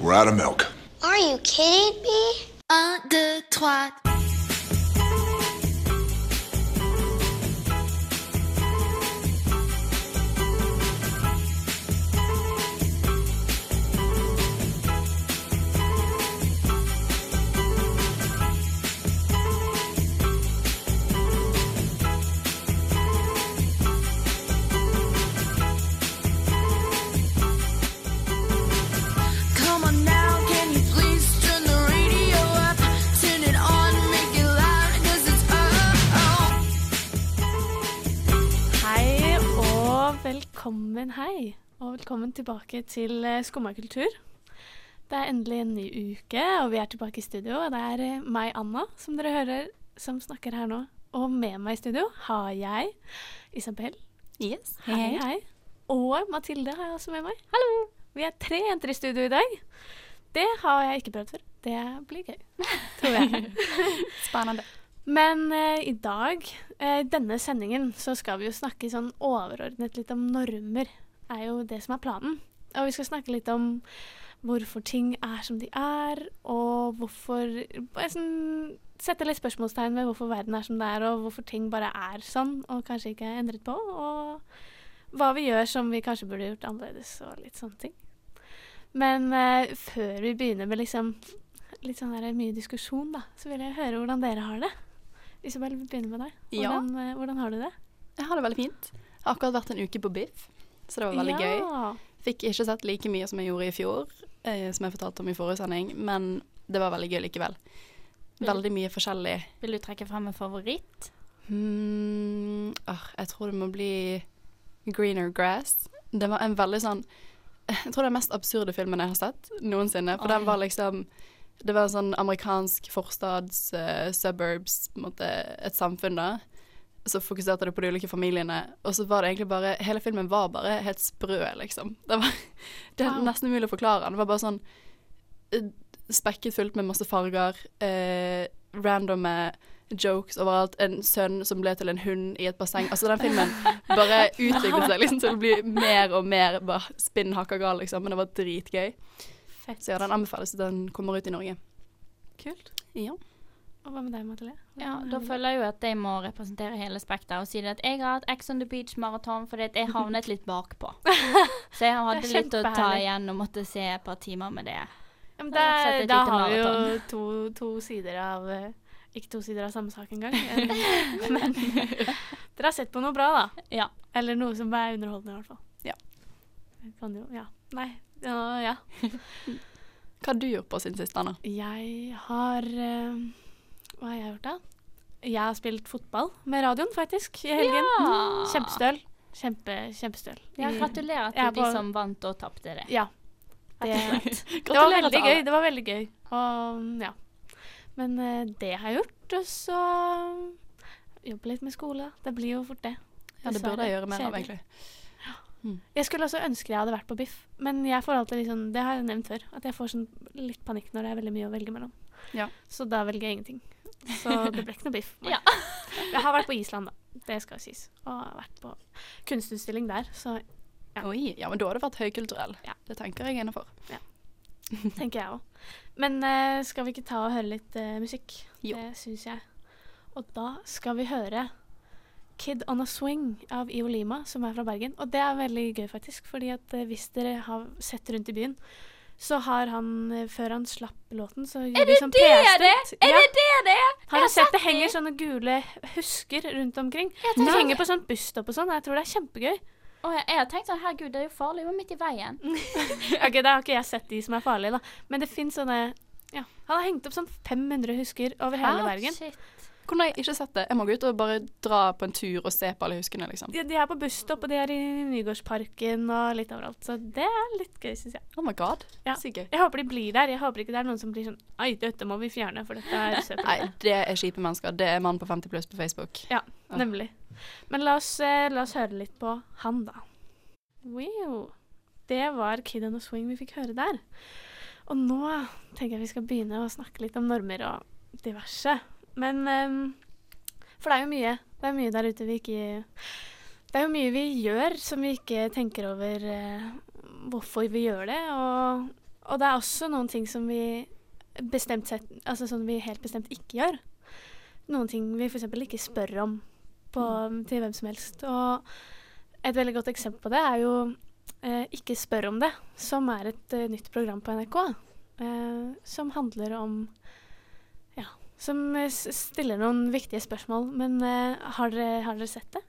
We're out of milk. Are you kidding me? Un, deux, trois. Velkommen, hei. Og velkommen tilbake til eh, Skumma kultur. Det er endelig en ny uke, og vi er tilbake i studio. Og det er eh, meg, Anna, som dere hører, som snakker her nå. Og med meg i studio har jeg Isabel. Yes. Hei, hei. Og Mathilde har jeg også med meg. Hallo. Vi er tre jenter i studio i dag. Det har jeg ikke prøvd før. Det blir gøy, tror jeg. Spennende. Men eh, i dag, eh, denne sendingen, så skal vi jo snakke sånn overordnet litt om normer. er jo det som er planen. Og vi skal snakke litt om hvorfor ting er som de er, og hvorfor sånn, Sette litt spørsmålstegn ved hvorfor verden er som det er, og hvorfor ting bare er sånn, og kanskje ikke er endret på. Og hva vi gjør som vi kanskje burde gjort annerledes, og litt sånne ting. Men eh, før vi begynner med liksom litt sånn der mye diskusjon, da, så vil jeg høre hvordan dere har det. Isabel, vi begynner med deg. Hvordan, ja. hvordan har du det? Jeg har det veldig fint. Jeg har akkurat vært en uke på biff, så det var veldig gøy. ja. Fikk ikke sett like mye som jeg gjorde i fjor, eh, som jeg fortalte om i forrige sending, men det var veldig gøy likevel. Veldig mye forskjellig. Vil du trekke frem en favoritt? Mm, oh, jeg tror det må bli Greener Grass. Det var en veldig sånn Jeg tror det er den mest absurde filmen jeg har sett noensinne. For den var liksom Det var en sånn amerikansk forstads, uh, suburbs, på en måte et samfunn, da. Så fokuserte det på de ulike familiene. Og så var det egentlig bare Hele filmen var bare helt sprø, liksom. Det, var, det er nesten umulig å forklare. Det var bare sånn eh, spekket fullt med masse farger. Eh, randomme jokes overalt. En sønn som ble til en hund i et basseng. Altså, den filmen bare utviklet seg liksom til å bli mer og mer bare spinn hakka gal, liksom. Men det var dritgøy. Fett. Så ja, den anbefales at den kommer ut i Norge. Kult. Ja. Og hva med deg, Mathilde? Ja, Da føler jeg jo at jeg må representere hele spekteret og si det at jeg har hatt Ex on the Beach-maraton fordi at jeg havnet litt bakpå. Så jeg hadde litt å ta igjen og måtte se et par timer med det. Ja, men Det et da har vi jo to, to sider av eh, Ikke to sider av samme sak engang. eh, Men dere har sett på noe bra, da. Ja. Eller noe som er underholdende, i hvert fall. Ja. Kan jo Ja. Nei. Ja. ja. Hva har du gjort på siden sist, Anna? Jeg har uh, Hva har jeg gjort, da? Jeg har spilt fotball med radioen, faktisk, i helgen. Ja. Kjempestøl. Kjempe, kjempestøl. Ja, gratulerer til på, de som vant og tapte det. Ja. Det, det var veldig gøy. Det var veldig gøy. Og ja. Men uh, det har jeg gjort. Og så jobbe litt med skole. Det blir jo fort det. Ja, det burde jeg gjøre mer av, Kjedelig. Egentlig. Jeg skulle også ønske jeg hadde vært på biff, men jeg får alltid liksom, det har jeg nevnt før, at jeg får sånn litt panikk når det er veldig mye å velge mellom. Ja. Så da velger jeg ingenting. Så det ble ikke noe biff. Ja. Jeg har vært på Island, da. Det skal sies. Og har vært på kunstutstilling der, så Ja. Oi, ja, men da har du vært høykulturell. Ja. Det tenker jeg er Ja. tenker jeg òg. Men uh, skal vi ikke ta og høre litt uh, musikk? Jo. Det syns jeg. Og da skal vi høre Kid On A Swing av Ivo Lima, som er fra Bergen. Og det er veldig gøy, faktisk, fordi at eh, hvis dere har sett rundt i byen, så har han, eh, før han slapp låten, så gjorde Er de det sånn det PR-stunt. det? Er Ja. det det det er? Har du sett det henger sånne gule husker rundt omkring? De henger på sånn busstopp og sånn. Jeg tror det er kjempegøy. Og jeg, jeg har tenkt sånn, herregud, det er jo farlig, Vi var midt i veien. ok, Da har ikke jeg sett de som er farlige, da. Men det fins sånne ja. Han har hengt opp sånn 500 husker over hele Hæ? Bergen. Shit. Hvordan har jeg ikke sett det? Jeg må gå ut og bare dra på en tur og se på alle huskene, liksom. De, de er på busstopp, og de er i Nygårdsparken og litt overalt. Så det er litt gøy, syns jeg. Oh my god. Ja. Gøy. Jeg håper de blir der. Jeg håper ikke det er noen som blir sånn Oi, dette må vi fjerne, for dette er søppel. Nei, det er kjipe mennesker. Det er mann på 50 pluss på Facebook. Ja, nemlig. Men la oss, eh, la oss høre litt på han, da. Wow. Det var Kid on a Swing vi fikk høre der. Og nå tenker jeg vi skal begynne å snakke litt om normer og diverse. Men um, For det er jo mye. Det er mye der ute vi ikke Det er jo mye vi gjør som vi ikke tenker over uh, hvorfor vi gjør det, og Og det er også noen ting som vi bestemt sett Altså som vi helt bestemt ikke gjør. Noen ting vi f.eks. ikke spør om på, til hvem som helst. Og et veldig godt eksempel på det er jo eh, Ikke spør om det, som er et uh, nytt program på NRK. Eh, som handler om som eh, stiller noen viktige spørsmål. Men uh, har, dere, har dere sett det?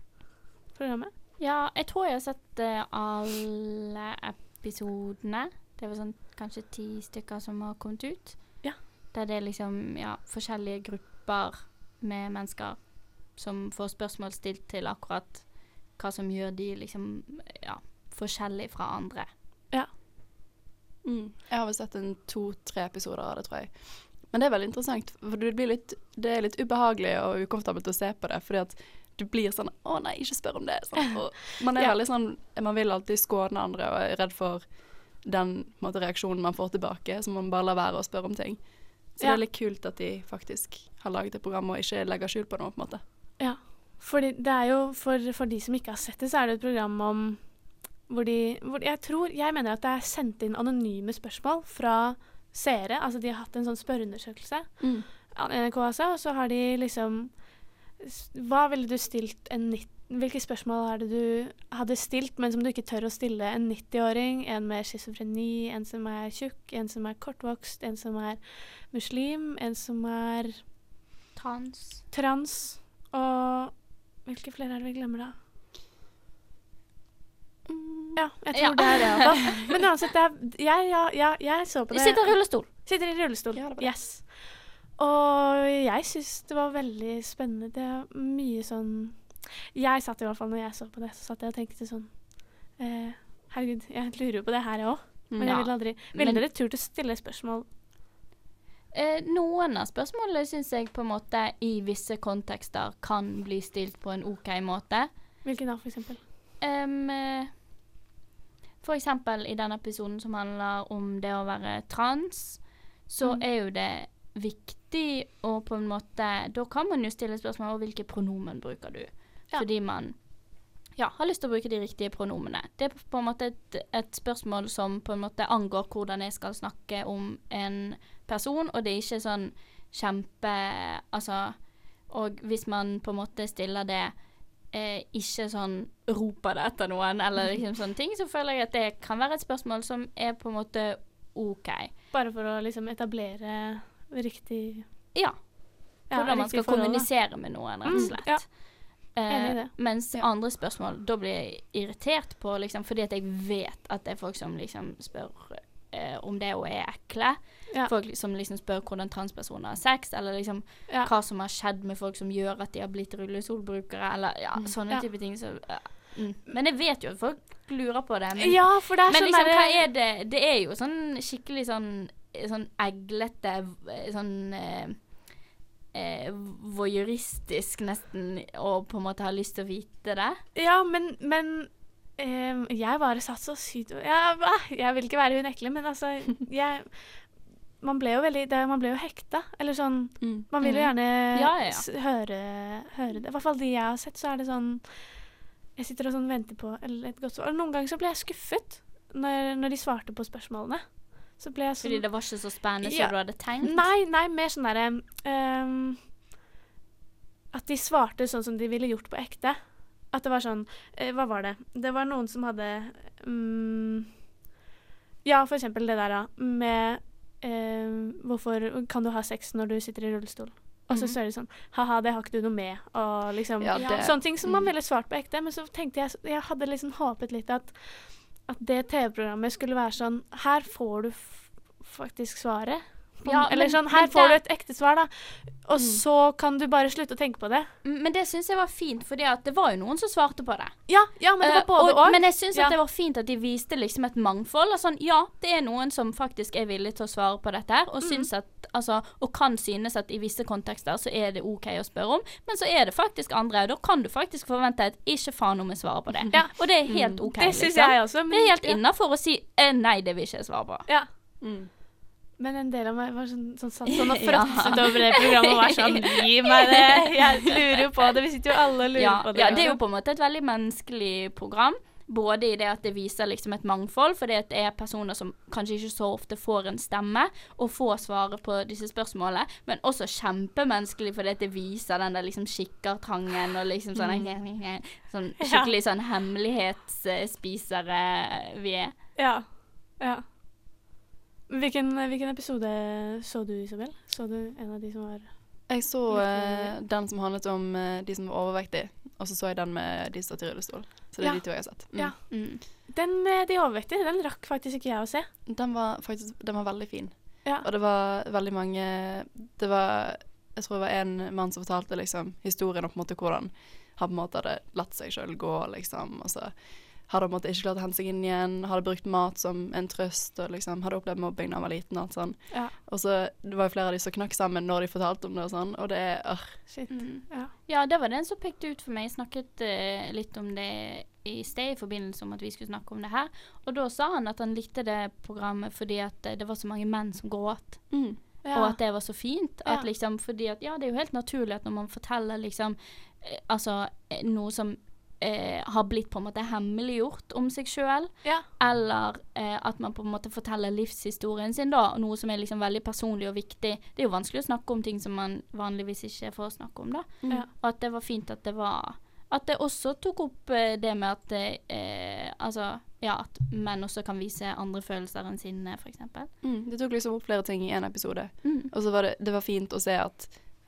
Programmet? Ja, jeg tror jeg har sett uh, alle episodene. Det var sånn kanskje ti stykker som har kommet ut. Ja. Der det er liksom ja, forskjellige grupper med mennesker som får spørsmål stilt til akkurat hva som gjør de liksom ja, forskjellig fra andre. Mm. Jeg har vel sett en to-tre episoder av det, tror jeg. Men det er veldig interessant, for det, blir litt, det er litt ubehagelig og ukomfortabelt å se på det, fordi at du blir sånn Å nei, ikke spør om det. Sånn. Man er Ja. veldig sånn Man vil alltid skåne andre og er redd for den måte, reaksjonen man får tilbake, så man bare lar være å spørre om ting. Så det er litt kult at de faktisk har laget et program og ikke legger skjul på noe, på en måte. Ja. Fordi det er jo, for, for de som ikke har sett det, så er det et program om hvor de hvor Jeg tror Jeg mener at det er sendt inn anonyme spørsmål fra seere. Altså de har hatt en sånn spørreundersøkelse. mm. NRK også, og så har de liksom Hva ville du stilt en nitt- Hvilke spørsmål det du hadde stilt, men som du ikke tør å stille en 90-åring? En med schizofreni, en som er tjukk, en som er kortvokst, en som er muslim, en som er Trans. trans, og Hvilke flere er det vi glemmer, da? Ja, jeg tror det er det. Altså. Men uansett, jeg, ja, ja, jeg så på det. det. sitter i rullestol. Sitter i rullestol. Yes. Og jeg syns det var veldig spennende. Det er mye sånn Jeg satt i hvert fall når jeg så på det, så satt jeg og tenkte sånn eh, Herregud, jeg lurer jo på det her, jeg òg. Men jeg vil aldri Ville dere turt å stille spørsmål? Eh, noen av spørsmålene syns jeg på en måte i visse kontekster kan bli stilt på en OK måte. Hvilken da, for eksempel? Em, eh, eksempel i den episoden som handler om det å være trans, så Mm. er jo det viktig å på en måte Da kan man jo stille spørsmål om hvilke pronomen bruker du. Ja. Fordi man ja, har lyst til å bruke de riktige pronomene. Det er på en måte et, et spørsmål som på en måte angår hvordan jeg skal snakke om en person, og det er ikke sånn kjempe Altså Og hvis man på en måte stiller det eh, ikke sånn roper det etter noen, eller liksom sånne ting, så føler jeg at det kan være et spørsmål som er på en måte OK. Bare for å liksom etablere riktig Ja. ja, Hvordan man skal forhold, da. kommunisere med noen, rett og Mm, slett. ja. Eh, mens mens andre spørsmål, da blir jeg irritert på, liksom, fordi at jeg vet at det er folk som liksom spør eh, om det og er ekle. Ja. Folk som liksom spør hvordan transpersoner har sex, eller liksom Ja. hva som har skjedd med folk som gjør at de har blitt rullestolbrukere, eller ja, sånne Ja. type ting. Så, mm. Men jeg vet jo at folk lurer på det. Men, ja, for det er men sånn liksom, hva er det Det er jo sånn skikkelig sånn Sånn eglete Sånn eh, eh, voyeuristisk nesten å på en måte ha lyst til å vite det. Ja, men, men eh, jeg bare satt så sykt ja. Jeg vil ikke være hun ekle, men altså jeg, Man ble jo veldig det, Man ble jo hekta. Eller sånn Man vil jo Mhm. gjerne Ja, ja, høre, høre det. I hvert fall de jeg har sett, så er det sånn Jeg sitter og sånn venter på eller et godt svar. Noen ganger så ble jeg skuffet når, når de svarte på spørsmålene. Så ble jeg sånn Fordi det var ikke så spennende Ja. som du hadde tenkt. Nei, nei, mer sånn derre um, At de svarte sånn som de ville gjort på ekte. At det var sånn uh, Hva var det? Det var noen som hadde um, Ja, for eksempel det der, da. Med ehm, Hvorfor kan du ha sex når du sitter i rullestol? Og så Mhm. så er det sånn Ha-ha, det har ikke du noe med. Og liksom Ja, det- Sånne ting som man mm. ville svart på ekte. Men så tenkte jeg Jeg hadde liksom håpet litt at at det TV-programmet skulle være sånn Her får du faktisk svaret. Ja, eller sånn Her får du et ekte svar, da. Og Mm. så kan du bare slutte å tenke på det. Mm, Men det syns jeg var fint, fordi det var jo noen som svarte på det. Ja, ja men det Eh, var både og, og. Men jeg syns Ja. det var fint at de viste liksom et mangfold. Og sånn, ja, det er noen som faktisk er villig til å svare på dette her, og Mm. syns at Altså, og kan synes at i visse kontekster så er det OK å spørre om, men så er det faktisk andre, og da kan du faktisk forvente at ikke faen om jeg svarer på det. Ja. Og det er helt OK, det syns liksom. jeg også. Men, Det er helt ja. innafor å si eh, nei, det vil ikke jeg svare på. Ja. Mm. Men en del av meg var sånn, sånn sånn, sånn og fråtset over det programmet og var sånn Gi meg det! Jeg lurer jo på det. Vi sitter jo alle og lurer Ja, på det. ja, det er jo på en måte et veldig menneskelig program. Både i det at det viser liksom et mangfold, fordi det er personer som kanskje ikke så ofte får en stemme, og får svaret på disse spørsmålene, men også kjempemenneskelig fordi det viser den der liksom skikkertrangen og liksom sånn Sånn skikkelig sånn hemmelighetsspisere vi er. Ja. ja. Hvilken, hvilken episode så du, Isabel? Så du en av de som var Jeg så eh, den som handlet om uh, de som var overvektige, og så så jeg den med de som satt i rullestol. Så det er Ja. de to jeg har sett. Mm. Ja. Mm. Den med de overvektige, den rakk faktisk ikke jeg å se. Den var faktisk den var veldig fin. Ja. Og det var veldig mange Det var Jeg tror det var en mann som fortalte liksom historien om på en måte hvordan han på en måte hadde latt seg sjøl gå, liksom. Og så hadde på en måte ikke klart å hente seg inn igjen. Hadde brukt mat som en trøst og liksom hadde opplevd mobbing da han var liten. Og alt sånn. Ja. Og så det var jo flere av de som knakk sammen når de fortalte om det og sånn, og det er øh, Shit. Mm. Ja. Ja, det var den som pekte ut for meg. Jeg snakket uh, litt om det i sted i forbindelse med at vi skulle snakke om det her. Og da sa han at han likte det programmet fordi at eh, det var så mange menn som gråt. mm. Ja. Og at det var så fint. At Ja. liksom, fordi at ja, det er jo helt naturlig at når man forteller liksom eh, Altså noe som eh, har blitt på en måte hemmeliggjort om seg sjøl, ja. eller eh, at man på en måte forteller livshistorien sin, da, noe som er liksom veldig personlig og viktig. Det er jo vanskelig å snakke om ting som man vanligvis ikke får snakke om, da. Ja. Og at det var fint at det var At det også tok opp eh, det med at eh, Altså, ja, at menn også kan vise andre følelser enn sinne, f.eks. Mm. Det tok liksom opp flere ting i én episode. Mm. Og så var det, det var fint å se at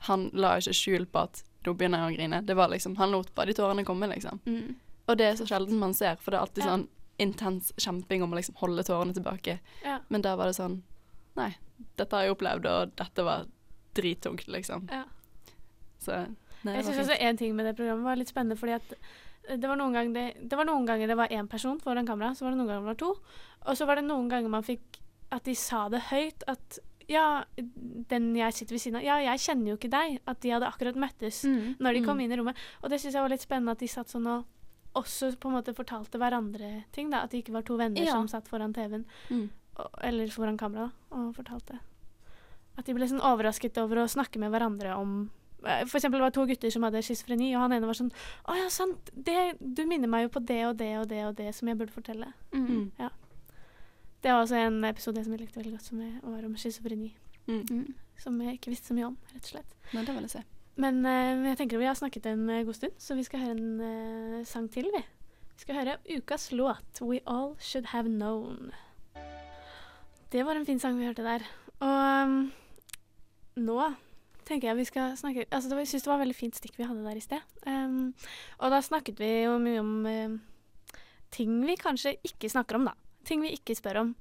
han la ikke skjul på at nå begynner jeg å grine. Det var liksom, Han lot bare de tårene komme, liksom. Mm. Og det er så sjelden man ser, for det er alltid Ja. sånn intens kjemping om å liksom holde tårene tilbake. Ja. Men der var det sånn Nei, dette har jeg opplevd, og dette var drittungt, liksom. Ja. Så nei, Jeg syns også én en ting med det programmet var litt spennende, fordi at det var det, det var noen ganger det var én person foran kamera, så var det noen ganger det var to. Og så var det noen ganger man fikk at de sa det høyt, at ja, den jeg sitter ved siden av Ja, jeg kjenner jo ikke deg. At de hadde akkurat møttes Mm. når de kom Mm. inn i rommet. Og det syns jeg var litt spennende at de satt sånn og også på en måte fortalte hverandre ting. da At det ikke var to venner Ja. som satt foran TV-en, Mm. eller foran kamera, da, og fortalte. At de ble sånn overrasket over å snakke med hverandre om eh, For eksempel det var to gutter som hadde schizofreni, og han ene var sånn Å ja, sant. Det, du minner meg jo på det og det og det og det som jeg burde fortelle. Mm. Mm. Det var også en episode som jeg likte veldig godt, som var om schizofreni. Mm. Mm. Som jeg ikke visste så mye om, rett og slett. Men det vil jeg se. Men uh, jeg tenker vi har snakket en eh, god stund, så vi skal høre en uh, sang til, vi. Vi skal høre ukas låt 'We All Should Have Known'. Det var en fin sang vi hørte der. Og um, nå tenker jeg vi skal snakke Altså, det var, jeg syns det var veldig fint stikk vi hadde der i sted. Um, og da snakket vi jo mye om uh, ting vi kanskje ikke snakker om, da. Ting vi ikke spør om.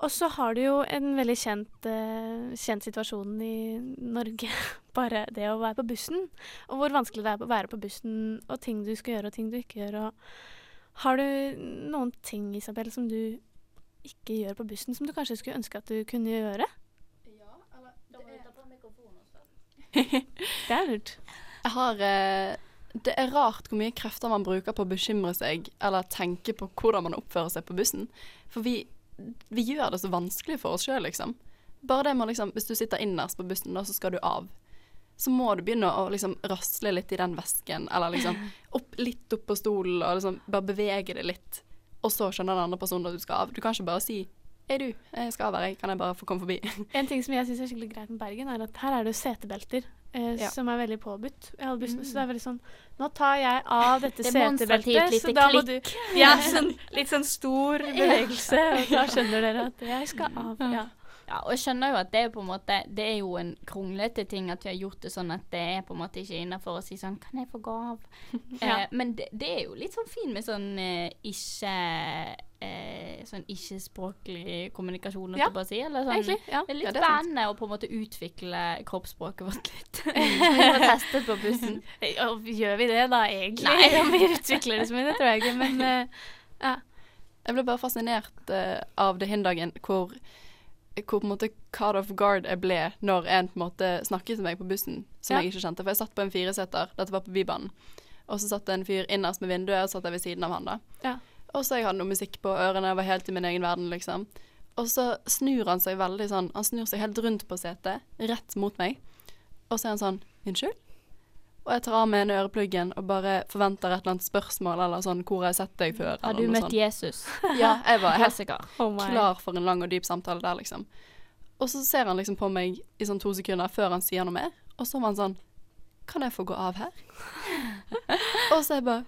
Og så har du jo en veldig kjent, uh, kjent situasjon i Norge. Bare det å være på bussen, og hvor vanskelig det er å være på bussen, og ting du skal gjøre og ting du ikke gjør. Og har du noen ting, Isabel, som du ikke gjør på bussen, som du kanskje skulle ønske at du kunne gjøre? Ja, Det er lurt. Jeg har eh, Det er rart hvor mye krefter man bruker på å bekymre seg eller tenke på hvordan man oppfører seg på bussen. For vi, vi gjør det så vanskelig for oss sjøl, liksom. Bare det med liksom Hvis du sitter innerst på bussen, da, så skal du av. Så må du begynne å liksom rasle litt i den vesken, eller liksom opp, litt opp på stolen, og liksom bare bevege det litt. Og så skjønner den andre personen at du skal av. Du kan ikke bare si Hei, du, jeg skal være her. Kan jeg bare få komme forbi? En ting som jeg syns er skikkelig greit med Bergen, er at her er det jo setebelter. Eh, Ja. Som er veldig påbudt i bussen, mm. Så det er veldig sånn Nå tar jeg av dette det setebeltet, så da må du Ja, sånn, litt sånn stor bevegelse, og da skjønner dere at jeg skal av. Ja. Ja, og jeg skjønner jo at det er på en måte Det er jo en kronglete ting at vi har gjort det sånn at det er på en måte ikke innafor å si sånn Kan jeg få gav? Ja. eh, men det, det er jo litt sånn fin med sånn eh, ikke eh, Sånn ikke-språklig kommunikasjon, Ja, si. Eller sånn Egentlig. Ja. Det er litt Ja, det er sant. spennende å på en måte utvikle kroppsspråket vårt litt. Vi må teste på bussen. Gjør vi det da, egentlig? Nei. Vi utvikler det så mye, det tror jeg ikke. Men eh, ja. Jeg ble bare fascinert eh, av det hindagen hvor, hvor på en måte caught off guard jeg ble når en på en måte snakket til meg på bussen som Ja. jeg ikke kjente. For jeg satt på en fireseter, dette var på Bybanen. Og så satt det en fyr innerst med vinduet, og satt jeg ved siden av han da. Ja. Og så jeg hadde noe musikk på ørene, jeg var helt i min egen verden, liksom. Og så snur han seg veldig sånn Han snur seg helt rundt på setet, rett mot meg. Og så er han sånn Unnskyld? Og jeg tar av meg en ørepluggen og bare forventer et eller annet spørsmål eller sånn 'Hvor har jeg sett deg før?' Har du møtt sånn. Jesus? Ja, jeg var helt Oh klar for en lang og dyp samtale der, liksom. Og så ser han liksom på meg i sånn to sekunder før han sier noe mer, og så var han sånn Kan jeg få gå av her? og så er jeg bare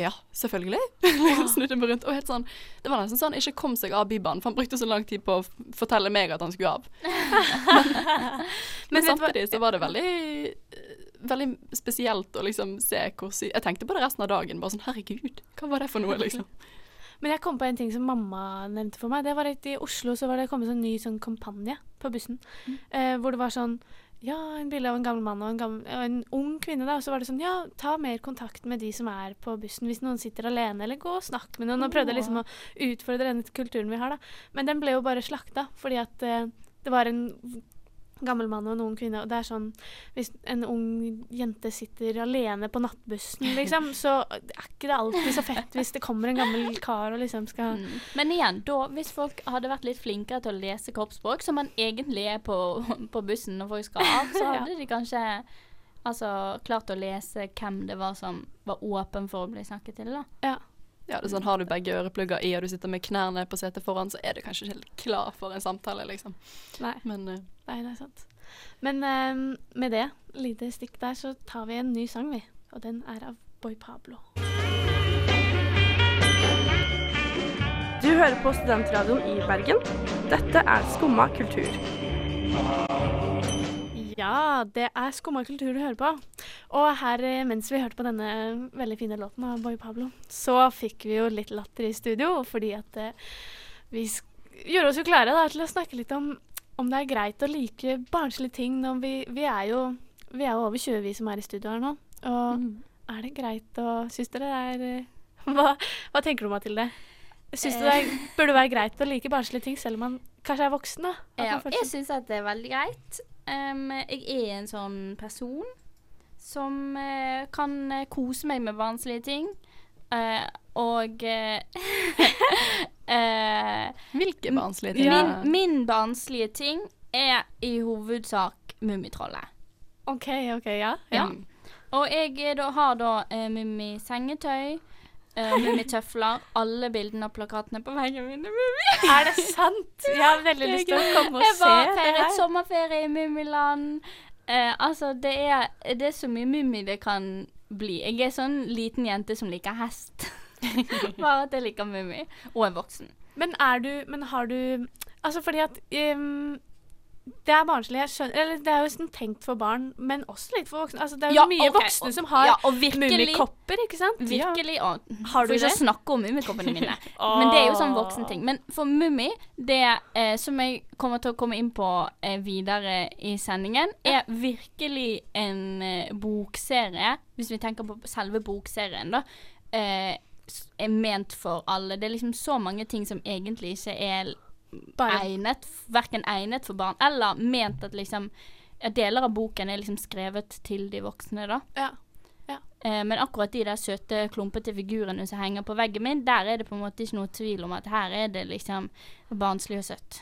Ja, selvfølgelig. Snudde meg rundt. Og helt sånn Det var nesten sånn ikke kom seg av Bybanen, for han brukte så lang tid på å fortelle meg at han skulle av. Men, Men men samtidig så var det veldig Veldig spesielt å liksom se hvor sy... Jeg tenkte på det resten av dagen. Bare sånn Herregud, hva var det for noe, liksom? Men jeg kom på en ting som mamma nevnte for meg. Det var at I Oslo så var det kommet sånn ny sånn kampanje på bussen. Eh, hvor det var sånn Ja, en bilde av en gammel mann og en, gammel, og en ung kvinne. da, Og så var det sånn Ja, ta mer kontakt med de som er på bussen hvis noen sitter alene, eller gå og snakk med noen. Og prøvde liksom å utfordre denne kulturen vi har, da. Men den ble jo bare slakta fordi at eh, det var en gammel mann og en ung kvinne, og det er sånn Hvis en ung jente sitter alene på nattbussen, liksom, så er ikke det alltid så fett hvis det kommer en gammel kar og liksom skal Mm. Men igjen, da, hvis folk hadde vært litt flinkere til å lese kroppsspråk, som man egentlig er på, på bussen når folk skal av, så hadde de kanskje altså, klart å lese hvem det var som var åpen for å bli snakket til. da. Ja. Ja, det er sånn, Har du begge øreplugger i og du sitter med knærne på setet foran, så er du kanskje ikke helt klar for en samtale, liksom. Nei, Men uh, nei, det er sant. Men uh, med det lite stikk der, så tar vi en ny sang, vi. Og den er av Boy Pablo. Du hører på Studentradioen i Bergen. Dette er Skumma kultur. Ja, det er Skumma kultur du hører på. Og her, eh, mens vi hørte på denne veldig fine låten av Boy Pablo, så fikk vi jo litt latter i studio, fordi at eh, vi gjorde oss jo klare da, til å snakke litt om om det er greit å like barnslige ting når vi, vi er jo vi er jo over 20 vi som er i studio her nå. Og er det greit å Syns dere det er eh, hva, hva tenker du, Mathilde? Syns du det er, burde være greit å like barnslige ting selv om man kanskje er voksen? da? Ja, jeg syns at det er veldig greit. Em, jeg er en sånn person som uh, kan eh, kose meg med vanskelige ting. Uh, og hvilke barnslige ting? min, min barnslige ting er i hovedsak Mummitrollet. OK, OK, ja. ja. Og jeg da, har da uh, Mummi-sengetøy, uh, Mummi-tøfler, alle bildene og plakatene på veggen min er Mummi. Er det sant? Jeg har veldig lyst til å komme og Jeg se var det feiret her. sommerferie i Mummiland. Uh, altså, det er, det er så mye Mummi det kan bli. Jeg er sånn liten jente som liker hest. Bare at jeg liker Mummi. Og er voksen. Men er du Men har du Altså fordi at ehm, det er barnslig. Jeg skjønner Eller det er jo sånn tenkt for barn, men også litt for voksne. Altså, det er jo Ja, mye okay. voksne som har ja, mummikopper, ikke sant? Virkelig. Ja. Har du får ikke det? snakke om mummikoppene mine. Men det er jo sånn voksenting. Men for Mummi, det eh, som jeg kommer til å komme inn på eh, videre i sendingen, er virkelig en eh, bokserie, hvis vi tenker på selve bokserien, da, eh, er ment for alle. Det er liksom så mange ting som egentlig ikke er Bare egnet, verken egnet for barn, eller ment at liksom ja, Deler av boken er liksom skrevet til de voksne, da. Ja. Eh, men akkurat de der søte, klumpete figurene som henger på veggen min, der er det på en måte ikke noe tvil om at her er det liksom barnslig og søtt.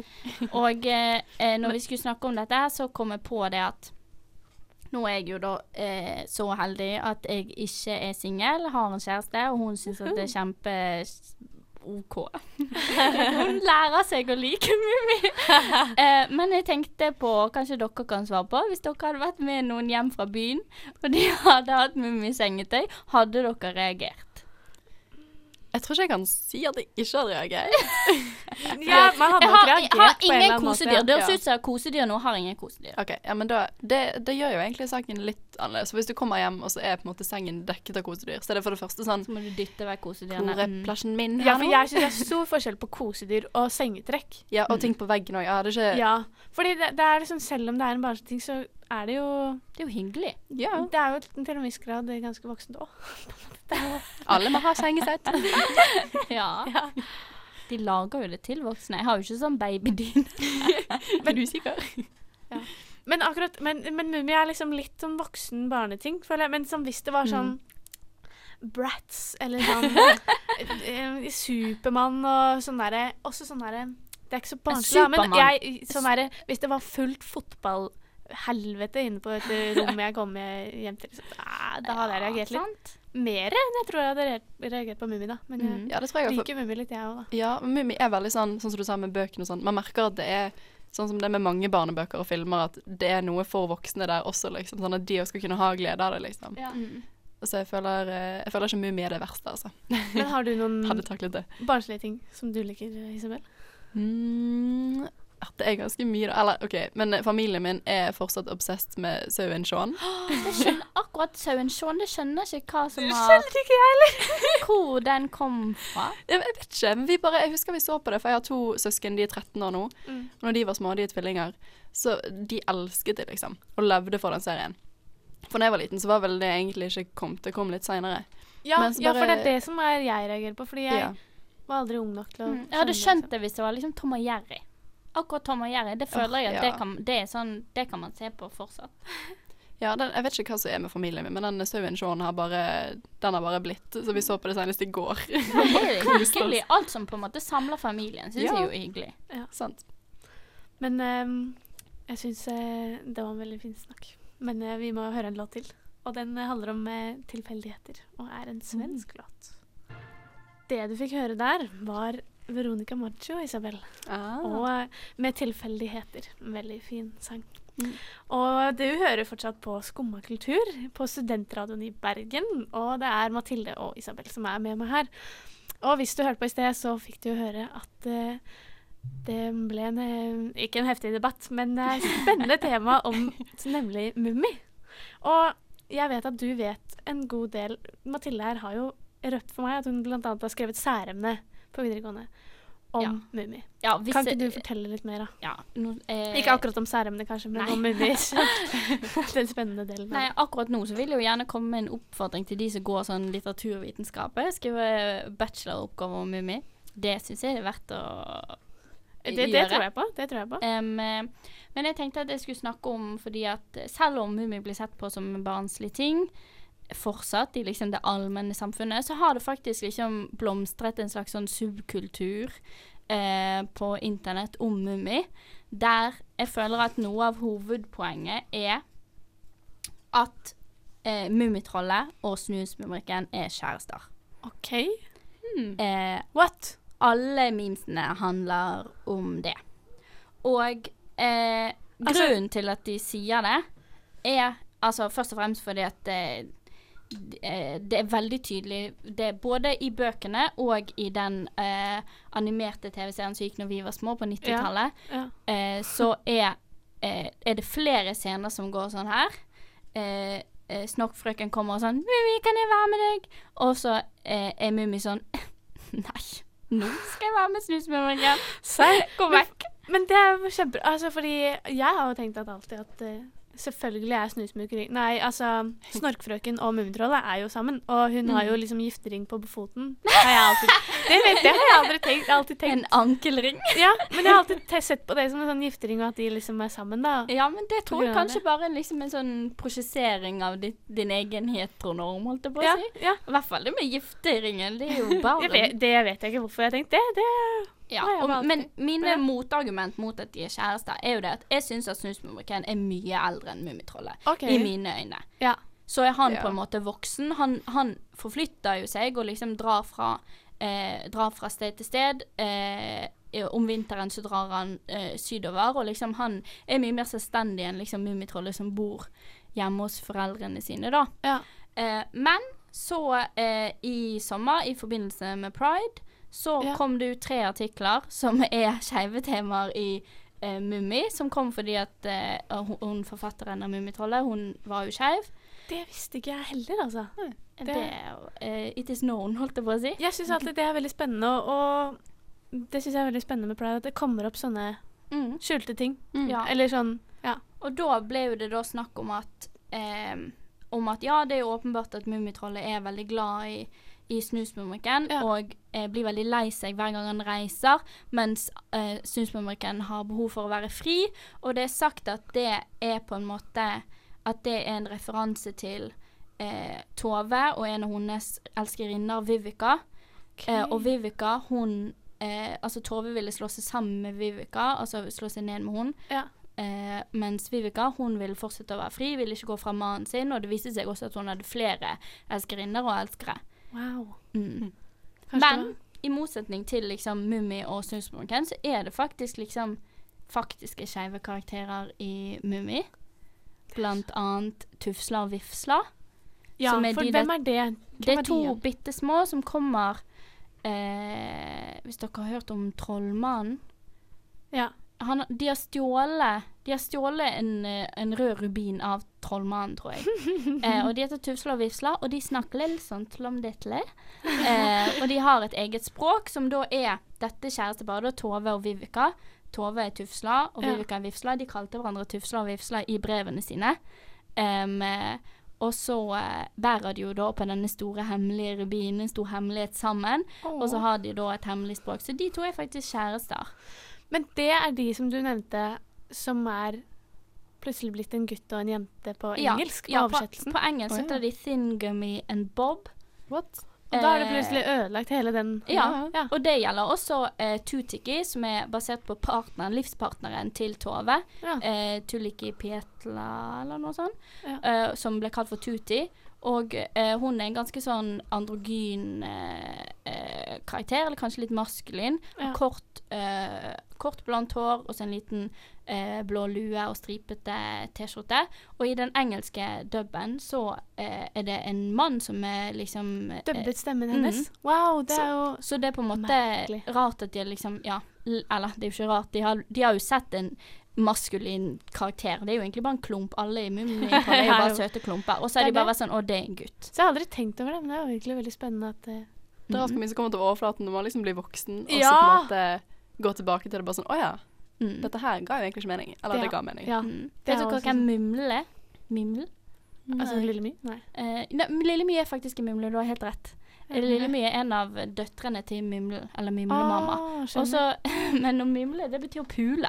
og eh, eh, når vi skulle snakke om dette, her, så kom jeg på det at nå er jeg jo da eh, så heldig at jeg ikke er singel, har en kjæreste, og hun syns at det er kjempe OK. hun lærer seg å like Mummi. eh, men jeg tenkte på, kanskje dere kan svare på, hvis dere hadde vært med noen hjem fra byen, og de hadde hatt Mummi sengetøy, hadde dere reagert? Jeg tror ikke jeg kan si at jeg ikke hadde reagert. Ja, man hadde nok har, reagert jeg har på en eller ingen annen måte. kosedyr. Det høres ut som jeg har kosedyr nå, har ingen kosedyr. Ok, ja, men da, det, det gjør jo egentlig saken litt annerledes. Hvis du kommer hjem, og så er på en måte sengen dekket av kosedyr, så er det for det første sånn Så må du dytte vekk Hvor kosedyrene. er Mm. plassen min Ja, her for nå? jeg syns det er stor forskjell på kosedyr og sengetrekk. Ja, og ting på veggen òg. Ja, det er ikke Ja, fordi det, det er liksom, selv om det er en barnslig ting, så er det jo Det er jo hyggelig. Ja. Det er jo til en viss grad ganske voksent òg. Alle må ha sengesett. Ja. De lager jo det til voksne. Jeg har jo ikke sånn babydyn. Er du sikker? Men akkurat Men, men Mummi er liksom litt sånn voksen barneting, føler jeg. Men som hvis det var sånn Brats eller sånn eh, Supermann og sånn derre Også sånn derre Det er ikke så barnslig, men jeg, sånn der, Hvis det var fullt fotball helvete inne på et rom jeg kom hjem til. Liksom. ah, da hadde jeg reagert litt Sant? mer enn jeg tror jeg hadde reagert på Mummi, da. Men jeg Mm. Ja, jeg liker Mummi litt, jeg òg, da. Ja, Mummi er veldig sånn, sånn som du sa med bøkene og sånn. Man merker at det er sånn som det er med mange barnebøker og filmer, at det er noe for voksne der også, liksom. Sånn at de også skal kunne ha glede av det, liksom. Mm. Så jeg føler, eh, jeg føler ikke Mummi er det verste, altså. Men har du noen barnslige ting som du liker, Isabel? Mm, ja, det er ganske mye, da. Eller OK, men eh, familien min er fortsatt obsessed med sauen Shaun. Skjønner, akkurat sauen Shaun. det skjønner ikke hva som har ikke jeg heller. Hvor den kom fra. Jeg, jeg vet ikke, men vi bare, jeg husker vi så på det, for jeg har to søsken, de er 13 år nå. Mm. Og når de var små, de er tvillinger, så de elsket det, liksom. Og levde for den serien. For da jeg var liten, så var vel det egentlig ikke kommet. Det kom litt seinere. Ja, ja, for det er det som er jeg reagerer på. Fordi jeg Ja. var aldri ung nok til å Mm. Jeg hadde skjønt det hvis det var liksom Tom og Jerry. Akkurat Tom og Jerry. Det føler jeg at ja. det, kan, det er sånn Det kan man se på fortsatt. Ja, den, jeg vet ikke hva som er med familien min, men den sauen Sean har bare Den har bare blitt. Så vi så på det senest i går. Det er jo hyggelig. Alt som på en måte samler familien, syns Ja. jeg jo er hyggelig. Ja. Sant. Men um, jeg syns uh, det var en veldig fin snakk. Men uh, vi må høre en låt til. Og den eh, handler om eh, tilfeldigheter, og er en svensk låt. Det du fikk høre der, var Veronica Maggio, Isabel. Ah. Og eh, med tilfeldigheter. Veldig fin sang. Mm. Og du hører fortsatt på Skumma kultur på Studentradioen i Bergen. Og det er Mathilde og Isabel som er med meg her. Og hvis du hørte på i sted, så fikk du høre at uh, det ble en eh, Ikke en heftig debatt, men et spennende tema om nemlig Mummi. Og jeg vet at du vet en god del Mathilde her har jo røpt for meg at hun bl.a. har skrevet særemne på videregående om Ja. Mummi. Ja, Kan ikke du fortelle litt mer, da? Ja, no, eh, Ikke akkurat om særemnet, kanskje, men Nei. om Mummi. Den spennende delen. Nei, akkurat nå så vil jeg jo gjerne komme med en oppfordring til de som går sånn litteraturvitenskap. Skrive bacheloroppgave om Mummi. Det syns jeg er verdt å det, det gjøre. tror jeg på. Det tror jeg på. Eh, men jeg tenkte at jeg skulle snakke om fordi at eh, selv om Mummi blir sett på som en barnslig ting, fortsatt i liksom det allmenne samfunnet, så har det faktisk liksom blomstret en slags sånn subkultur eh, på internett om Mummi, der jeg føler at noe av hovedpoenget er at eh, Mummitrollet og Snusmumrikken er kjærester. OK. Eh, What? alle memesene handler om det. Og eh, Altså- grunnen til at de sier det, er altså først og fremst fordi at det, det- det er veldig tydelig Det både i bøkene og i den eh, animerte TV-serien som gikk når vi var små, på 90-tallet, Ja. eh, så er, eh, er det flere scener som går sånn her. Eh, eh, Snorkfrøken kommer og sånn 'Mummi, kan jeg være med deg?' Og så eh, er Mummi sånn 'Nei, nå skal jeg være med Snusmumrikken'. Gå vekk. Men det er kjempebra. Altså, fordi jeg har jo tenkt at alltid at eh, selvfølgelig er snusmukering Nei, altså Snorkfrøken og Mummitrollet er jo sammen, og hun har jo liksom giftering på foten. Har jeg alltid, det, vet, det har jeg aldri tenkt. Alltid En ankelring. ja, men jeg har alltid sett på det som en sånn giftering, og at de liksom er sammen, da. Ja, men det tror jeg kanskje bare er liksom en sånn prosjessering av ditt, din egen heteronorm, holdt jeg på å Ja, si. ja. I hvert fall det med gifteringen. Det er jo bare vet, det vet jeg ikke hvorfor jeg har tenkt det. det Ja, og, men mine motargument mot at de er kjærester, er jo det at jeg syns at Snusmumrikken er mye eldre enn Mummitrollet. Okay. I mine øyne. Ja. Så er han Ja. på en måte voksen. Han, han forflytter jo seg og liksom drar fra, eh, drar fra sted til sted. Eh, om vinteren så drar han eh, sydover, og liksom han er mye mer selvstendig enn liksom Mummitrollet som bor hjemme hos foreldrene sine, da. Ja. Eh, men så eh, i sommer, i forbindelse med pride, så Ja. kom det ut tre artikler som er skeive temaer i eh, Mummi, som kom fordi at eh, hun, forfatteren av Mummitrollet, hun var jo skeiv. Det visste ikke jeg heller, altså. Det, eh, It is known, holdt jeg på å si. Jeg syns alltid det er veldig spennende, og, og det syns jeg er veldig spennende med Pride, at det kommer opp sånne Mm. skjulte ting. Ja. Eller sånn Ja. Og da ble jo det da snakk om at eh, Om at ja, det er jo åpenbart at Mummitrollet er veldig glad i, i Snusmumrikken, Ja. og eh, blir veldig lei seg hver gang han reiser, mens eh, Snusmumrikken har behov for å være fri. Og det er sagt at det er på en måte At det er en referanse til eh, Tove og en av hennes elskerinner, Vivica. Eh, og Vivica, hun eh, Altså, Tove ville slå seg sammen med Vivica, altså slå seg ned med hun. Ja. Eh, mens Vivica hun ville fortsette å være fri, ville ikke gå fra mannen sin. Og det viste seg også at hun hadde flere elskerinner og elskere. Wow. Mm. Men i motsetning til liksom Mummi og Snusmorken, så er det faktisk liksom faktiske skeive karakterer i Mummi. Blant annet Tufsla og Vifsla. Ja, som er for de hvem er det? Det er, er to de? bitte små som kommer eh, Hvis dere har hørt om Trollmannen Ja. han, De har stjålet De har stjålet en, eh, en rød rubin av Trollmannen, tror jeg. eh, og de heter Tufsla og Vifsla, og de snakker litt sånn tlomdetle. Eh, og de har et eget språk, som da er dette kjæresteparet, Tove og Vivika. Tove er Tufsla, og Vivika er Vifsla. De kalte hverandre Tufsla og Vifsla i brevene sine. Eh, og så eh, bærer de jo da på denne store hemmelige rubinen, en stor hemmelighet sammen. Og så har de da et hemmelig språk. Så de to er faktisk kjærester. Men det er de som du nevnte, som er plutselig blitt en gutt og en jente på engelsk? Ja, på på, oversettelsen? på engelsk Å, ja. heter de Thin Gummy and Bob. What? Og da er det Eh, plutselig ødelagt hele den Ja, ja. og det gjelder også eh, Tutiki, som er basert på partneren, livspartneren til Tove. Ja. Eh, Tuliki Pietla, eller noe sånt. Ja. eh, som ble kalt for Tuti. Og eh, hun er en ganske sånn androgyn eh, eh, karakter, eller kanskje litt maskulin. Ja. Kort, eh, kort blondt hår og så en liten eh, blå lue og stripete T-skjorte. Og i den engelske dubben så eh, er det en mann som er liksom Dubbet stemmen hennes? hennes. Wow, det er jo så det er på en måte Merkelig. rart at de liksom Ja, eller det er jo ikke rart. De har, de har jo sett en maskulin karakter. Det er jo egentlig bare en klump. Alle i Mummitroll er jo bare søte klumper. Og så har de bare vært sånn Å, det er en gutt. Så jeg har aldri tenkt over det, men det er jo virkelig veldig spennende at eh, Det er ganske mye som kommer til overflaten når man liksom blir voksen, og så på en måte går tilbake til det bare sånn Å ja, Mm. dette her ga jo egentlig ikke mening. Eller Det det ga mening. Ja. Mm. Det er Vet dere også hvem sånn- Mumle er? Mimle? Altså. Lille My? Nei. Eh, ne, Lille My er faktisk en Mumle, du har helt rett. Lille My er en av døtrene til Mimle, eller Mimlemamma. Ah, Men å mimle, det betyr å pule.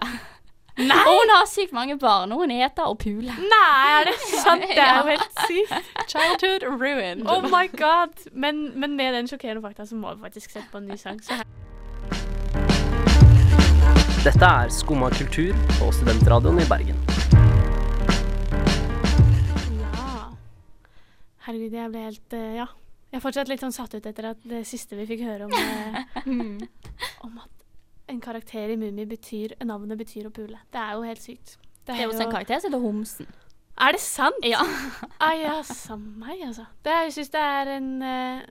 Og hun har sykt mange barn, og hun heter og puler. Nei, er det sant? Det er jo helt sykt. Childhood ruined. Oh my god. Men, men med den sjokkerende fakta så må vi faktisk sette på en ny sang. Så her. Dette er Skumma kultur på Studentradioen i Bergen. Ja. Herregud, jeg ble helt eh, Ja. Jeg er fortsatt litt sånn satt ut etter at det siste vi fikk høre om eh, Om at en karakter i Mummi betyr Navnet betyr å pule. Det er jo helt sykt. Det er også en karakter som heter Homsen. Er det sant? Ja. Ai, ja, samme meg, altså. Det, er- jeg syns det er en uh,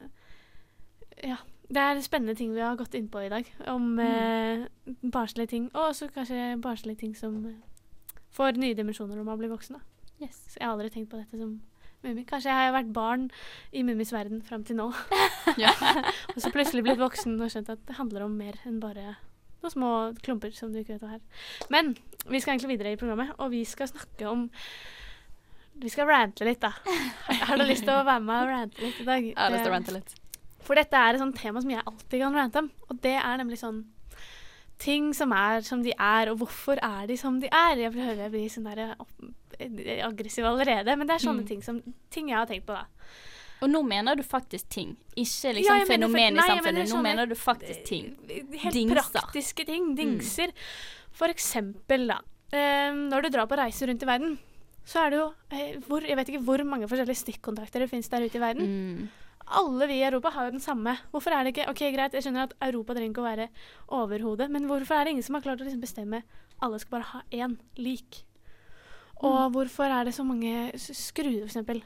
Ja. Det er spennende ting vi har gått inn på i dag. Om uh, barnslige ting. Og også kanskje barnslige ting som uh, får nye dimensjoner når man blir voksen. da. Så jeg har aldri tenkt på dette som Mummi. Kanskje jeg har vært barn i Mummis verden fram til nå. Og så plutselig blitt voksen og skjønt at det handler om mer enn bare noen små klumper som du ikke vet hva er. Men vi skal egentlig videre i programmet, og vi skal snakke om Vi skal rante litt, da. Har du lyst til å være med og rante litt i dag? Jeg har lyst til å rante litt. For dette er et sånt tema som jeg alltid kan rante om, og det er nemlig sånn Ting som er som de er, og hvorfor er de som de er? Jeg hører jeg blir sånn der aggressiv allerede, men det er sånne Mm. ting som Ting jeg har tenkt på, da. Og nå mener du faktisk ting, ikke liksom ja, fenomen i samfunnet. mener Nå mener du faktisk ting. Helt Dingser. praktiske ting. Dingser. For eksempel, da. eh, når du drar på reiser rundt i verden, så er det jo eh, hvor, Jeg vet ikke hvor mange forskjellige stikkontakter det finnes der ute i verden. Mm. Alle vi i Europa har jo den samme. Hvorfor er det ikke Ok, greit, jeg skjønner at Europa trenger ikke å være overhodet, men hvorfor er det ingen som har klart å liksom bestemme alle skal bare ha én lik? Og hvorfor er det så mange skruer, for eksempel?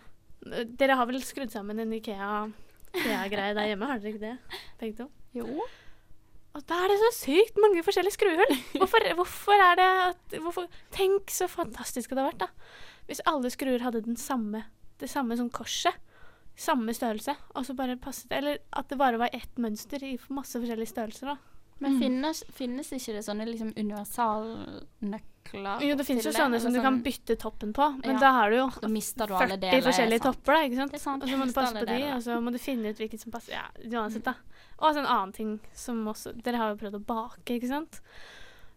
Dere har vel skrudd sammen en Ikea Ikea-greie der hjemme, har dere ikke det? Tenkt om? Jo. Og da er det så sykt mange forskjellige skruehull. Hvorfor, hvorfor er det at hvorfor, Tenk så fantastisk det hadde vært, da. Hvis alle skruer hadde den samme, det samme som korset. Samme størrelse. Og så bare passet. Eller at det bare var ett mønster i masse forskjellige størrelser, da. Men finnes, finnes ikke det sånne liksom universalnøkler Jo, det finnes jo sånne som du kan sånn- bytte toppen på, men Ja. da har du jo Da mister du alle 40 deler. forskjellige topper, da, ikke sant? Sant. Og så må du passe på de, deler. og så må du finne ut hvilken som passer. Ja, uansett, da. Og så en annen ting som også Dere har jo prøvd å bake, ikke sant?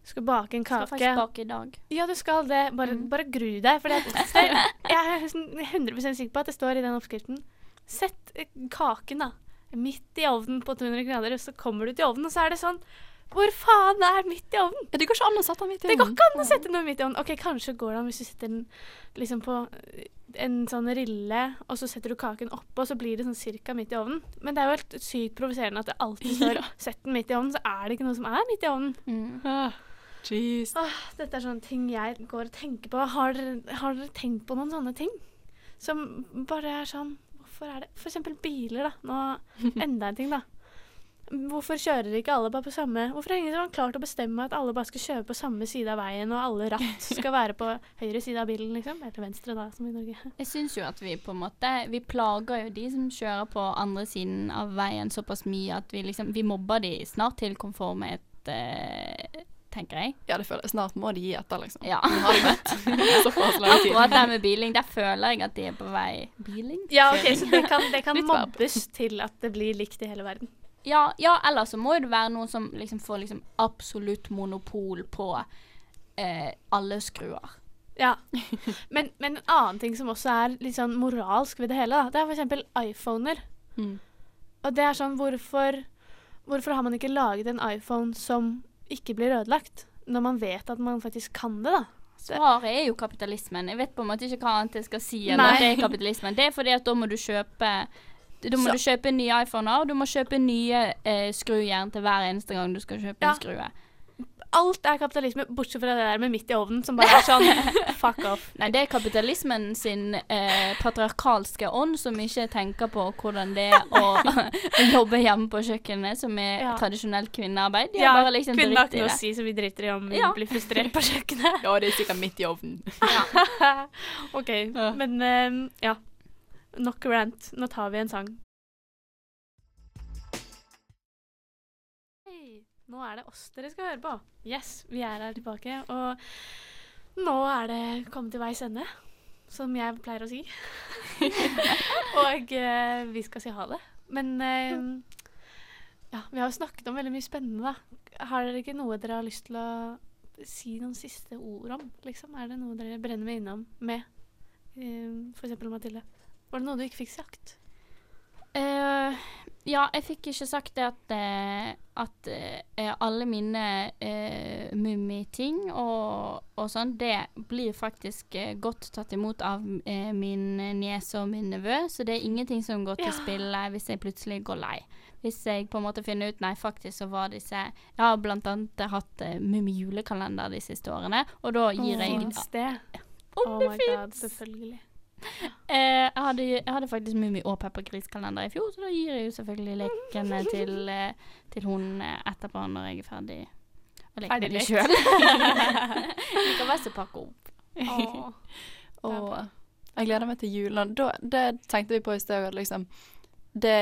Du skal bake en kake. Skal faktisk bake i dag. Ja, du skal det. Bare, Mm. bare gru deg. For jeg er sånn 100 sikker på at det står i den oppskriften. Sett eh, kaken da, midt i ovnen på 200 grader, og så kommer du til ovnen, og så er det sånn Hvor faen er midt i ovnen? Det går ikke an å sette den midt i ovnen. Det går ikke an å sette noe midt i ovnen. Ok, kanskje går det an hvis du setter den liksom på eh, en sånn rille, og så setter du kaken oppå, så blir det sånn cirka midt i ovnen. Men det er jo helt sykt provoserende at det alltid står 'sett den midt i ovnen', så er det ikke noe som er midt i ovnen. Mm. Ah, Jeez. Åh, dette er sånne ting jeg går og tenker på. Har dere, har dere tenkt på noen sånne ting? Som bare er sånn Hvorfor er det For eksempel biler, da. Nå, enda en ting, da. Hvorfor kjører ikke alle bare på samme Hvorfor har ingen sånn klart å bestemme at alle bare skal kjøre på samme side av veien, og alle ratt skal være på høyre side av bilen, liksom? Eller venstre, da, som i Norge. Jeg syns jo at vi på en måte Vi plager jo de som kjører på andre siden av veien såpass mye at vi liksom Vi mobber de snart til konformhet, eh, tenker jeg. Ja, det føler jeg. Snart må de gi etter, liksom. Ja. Akkurat det med biling, der føler jeg at de er på vei Biling? Ja, ok, så det kan, det kan mobbes til at det blir likt i hele verden. Ja, ja, eller så må jo det være noen som liksom får liksom absolutt monopol på eh, alle skruer. Ja. Men, men en annen ting som også er litt sånn moralsk ved det hele, da, det er f.eks. iPhoner. Mm. Og det er sånn, hvorfor, hvorfor har man ikke laget en iPhone som ikke blir ødelagt? Når man vet at man faktisk kan det, da. Svaret er jo kapitalismen. Jeg vet på en måte ikke hva annet jeg skal si enn at det er kapitalismen. Det er fordi at da må du kjøpe da må Så- du kjøpe nye iPhoner, og du må kjøpe nye eh, skrujern til hver eneste gang du skal kjøpe Ja. en skrue. Alt er kapitalisme, bortsett fra det der med midt i ovnen, som bare er sånn fuck off. Nei, det er kapitalismen sin eh, patriarkalske ånd som ikke tenker på hvordan det er å, å jobbe hjemme på kjøkkenet, som er Ja. tradisjonelt kvinnearbeid. De Ja, bare liksom kvinnen har ikke noe å si, så vi driter i om vi Ja. blir frustrert på kjøkkenet. Ja, det er sikkert midt i ovnen. OK, Ja. men eh, ja. Nok rant. Nå tar vi en sang. Nå er det oss dere skal høre på. Yes, vi er her tilbake. Og nå er det kommet til veis ende, som jeg pleier å si. og eh, vi skal si ha det. Men eh, ja, vi har jo snakket om veldig mye spennende, da. Har dere ikke noe dere har lyst til å si noen siste ord om? Liksom? Er det noe dere brenner meg innom med? Eh, for eksempel Mathilde. Var det noe du ikke fikk sagt? Eh, ja, jeg fikk ikke sagt det at, uh, at uh, alle mine uh, mummiting og, og sånn, det blir faktisk godt tatt imot av min niese og min nevø, så det er ingenting som går til Ja. spille hvis jeg plutselig går lei. Hvis jeg på en måte finner ut Nei, faktisk så var disse Jeg har blant annet hatt uh, mummijulekalender de siste årene, og da gir jeg Fins det? Om oh det fins! selvfølgelig. Eh, jeg, hadde, jeg hadde faktisk Mummi og Peppa Gris-kalender i fjor, så da gir jeg jo selvfølgelig lekene til, eh, til hun eh, etterpå når jeg er ferdig å leke Ferdig med de sjøl. jeg kan bare så pakke opp. Åh. Og jeg gleder meg til julen. Da, det tenkte vi på i sted, liksom det,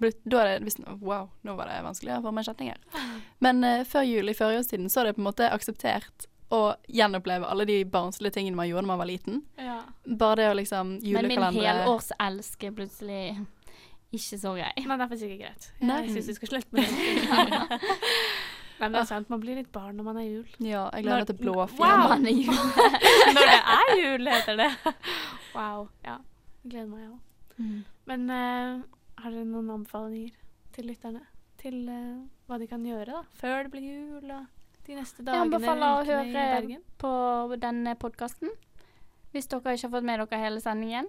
Da er det Wow, nå var det vanskelig å få meg her. Men uh, før jul i førjulstiden så er det på en måte akseptert å gjenoppleve alle de barnslige tingene man gjorde da man var liten. Ja. Bare det å liksom Men min julekalendere helårselsk er plutselig ikke så grei. Nei, det er faktisk ikke greit. Nei. Jeg syns vi skal slutte med det. Nei, men det er sant, man blir litt barn når man er jul. Ja, jeg gleder meg til Når- blåfjell. Wow. Er jul. Når det er jul, heter det. Wow. Ja. Jeg gleder meg, jeg òg. Mm. Men uh, har dere noen anbefalinger til lytterne? Til uh, hva de kan gjøre da, før det blir jul, og de neste Jeg anbefaler å høre på denne podkasten. Hvis dere ikke har fått med dere hele sendingen.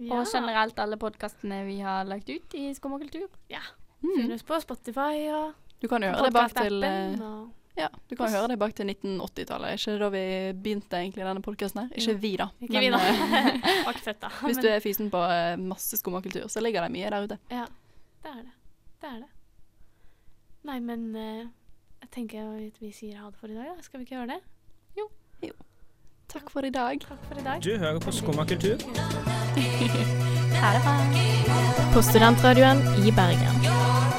Ja. Og generelt alle podkastene vi har lagt ut i Skum og kultur. Finner oss på Spotify og Du kan høre det bak til eh, og Ja, du kan høre det bak til 1980-tallet. Ikke da vi begynte egentlig denne podkasten her. Ikke vi, da. Ikke vi, da. eh, født, da. hvis du er fysen på eh, masse kultur, så ligger det mye der ute. Ja, det er det. Det er det. Nei, men eh, jeg at vi sier ha det for i dag. Da. Skal vi ikke gjøre det? Takk for i dag. Takk for i dag. Du hører på Skumma kultur. Det bra. På studentradioen i Bergen.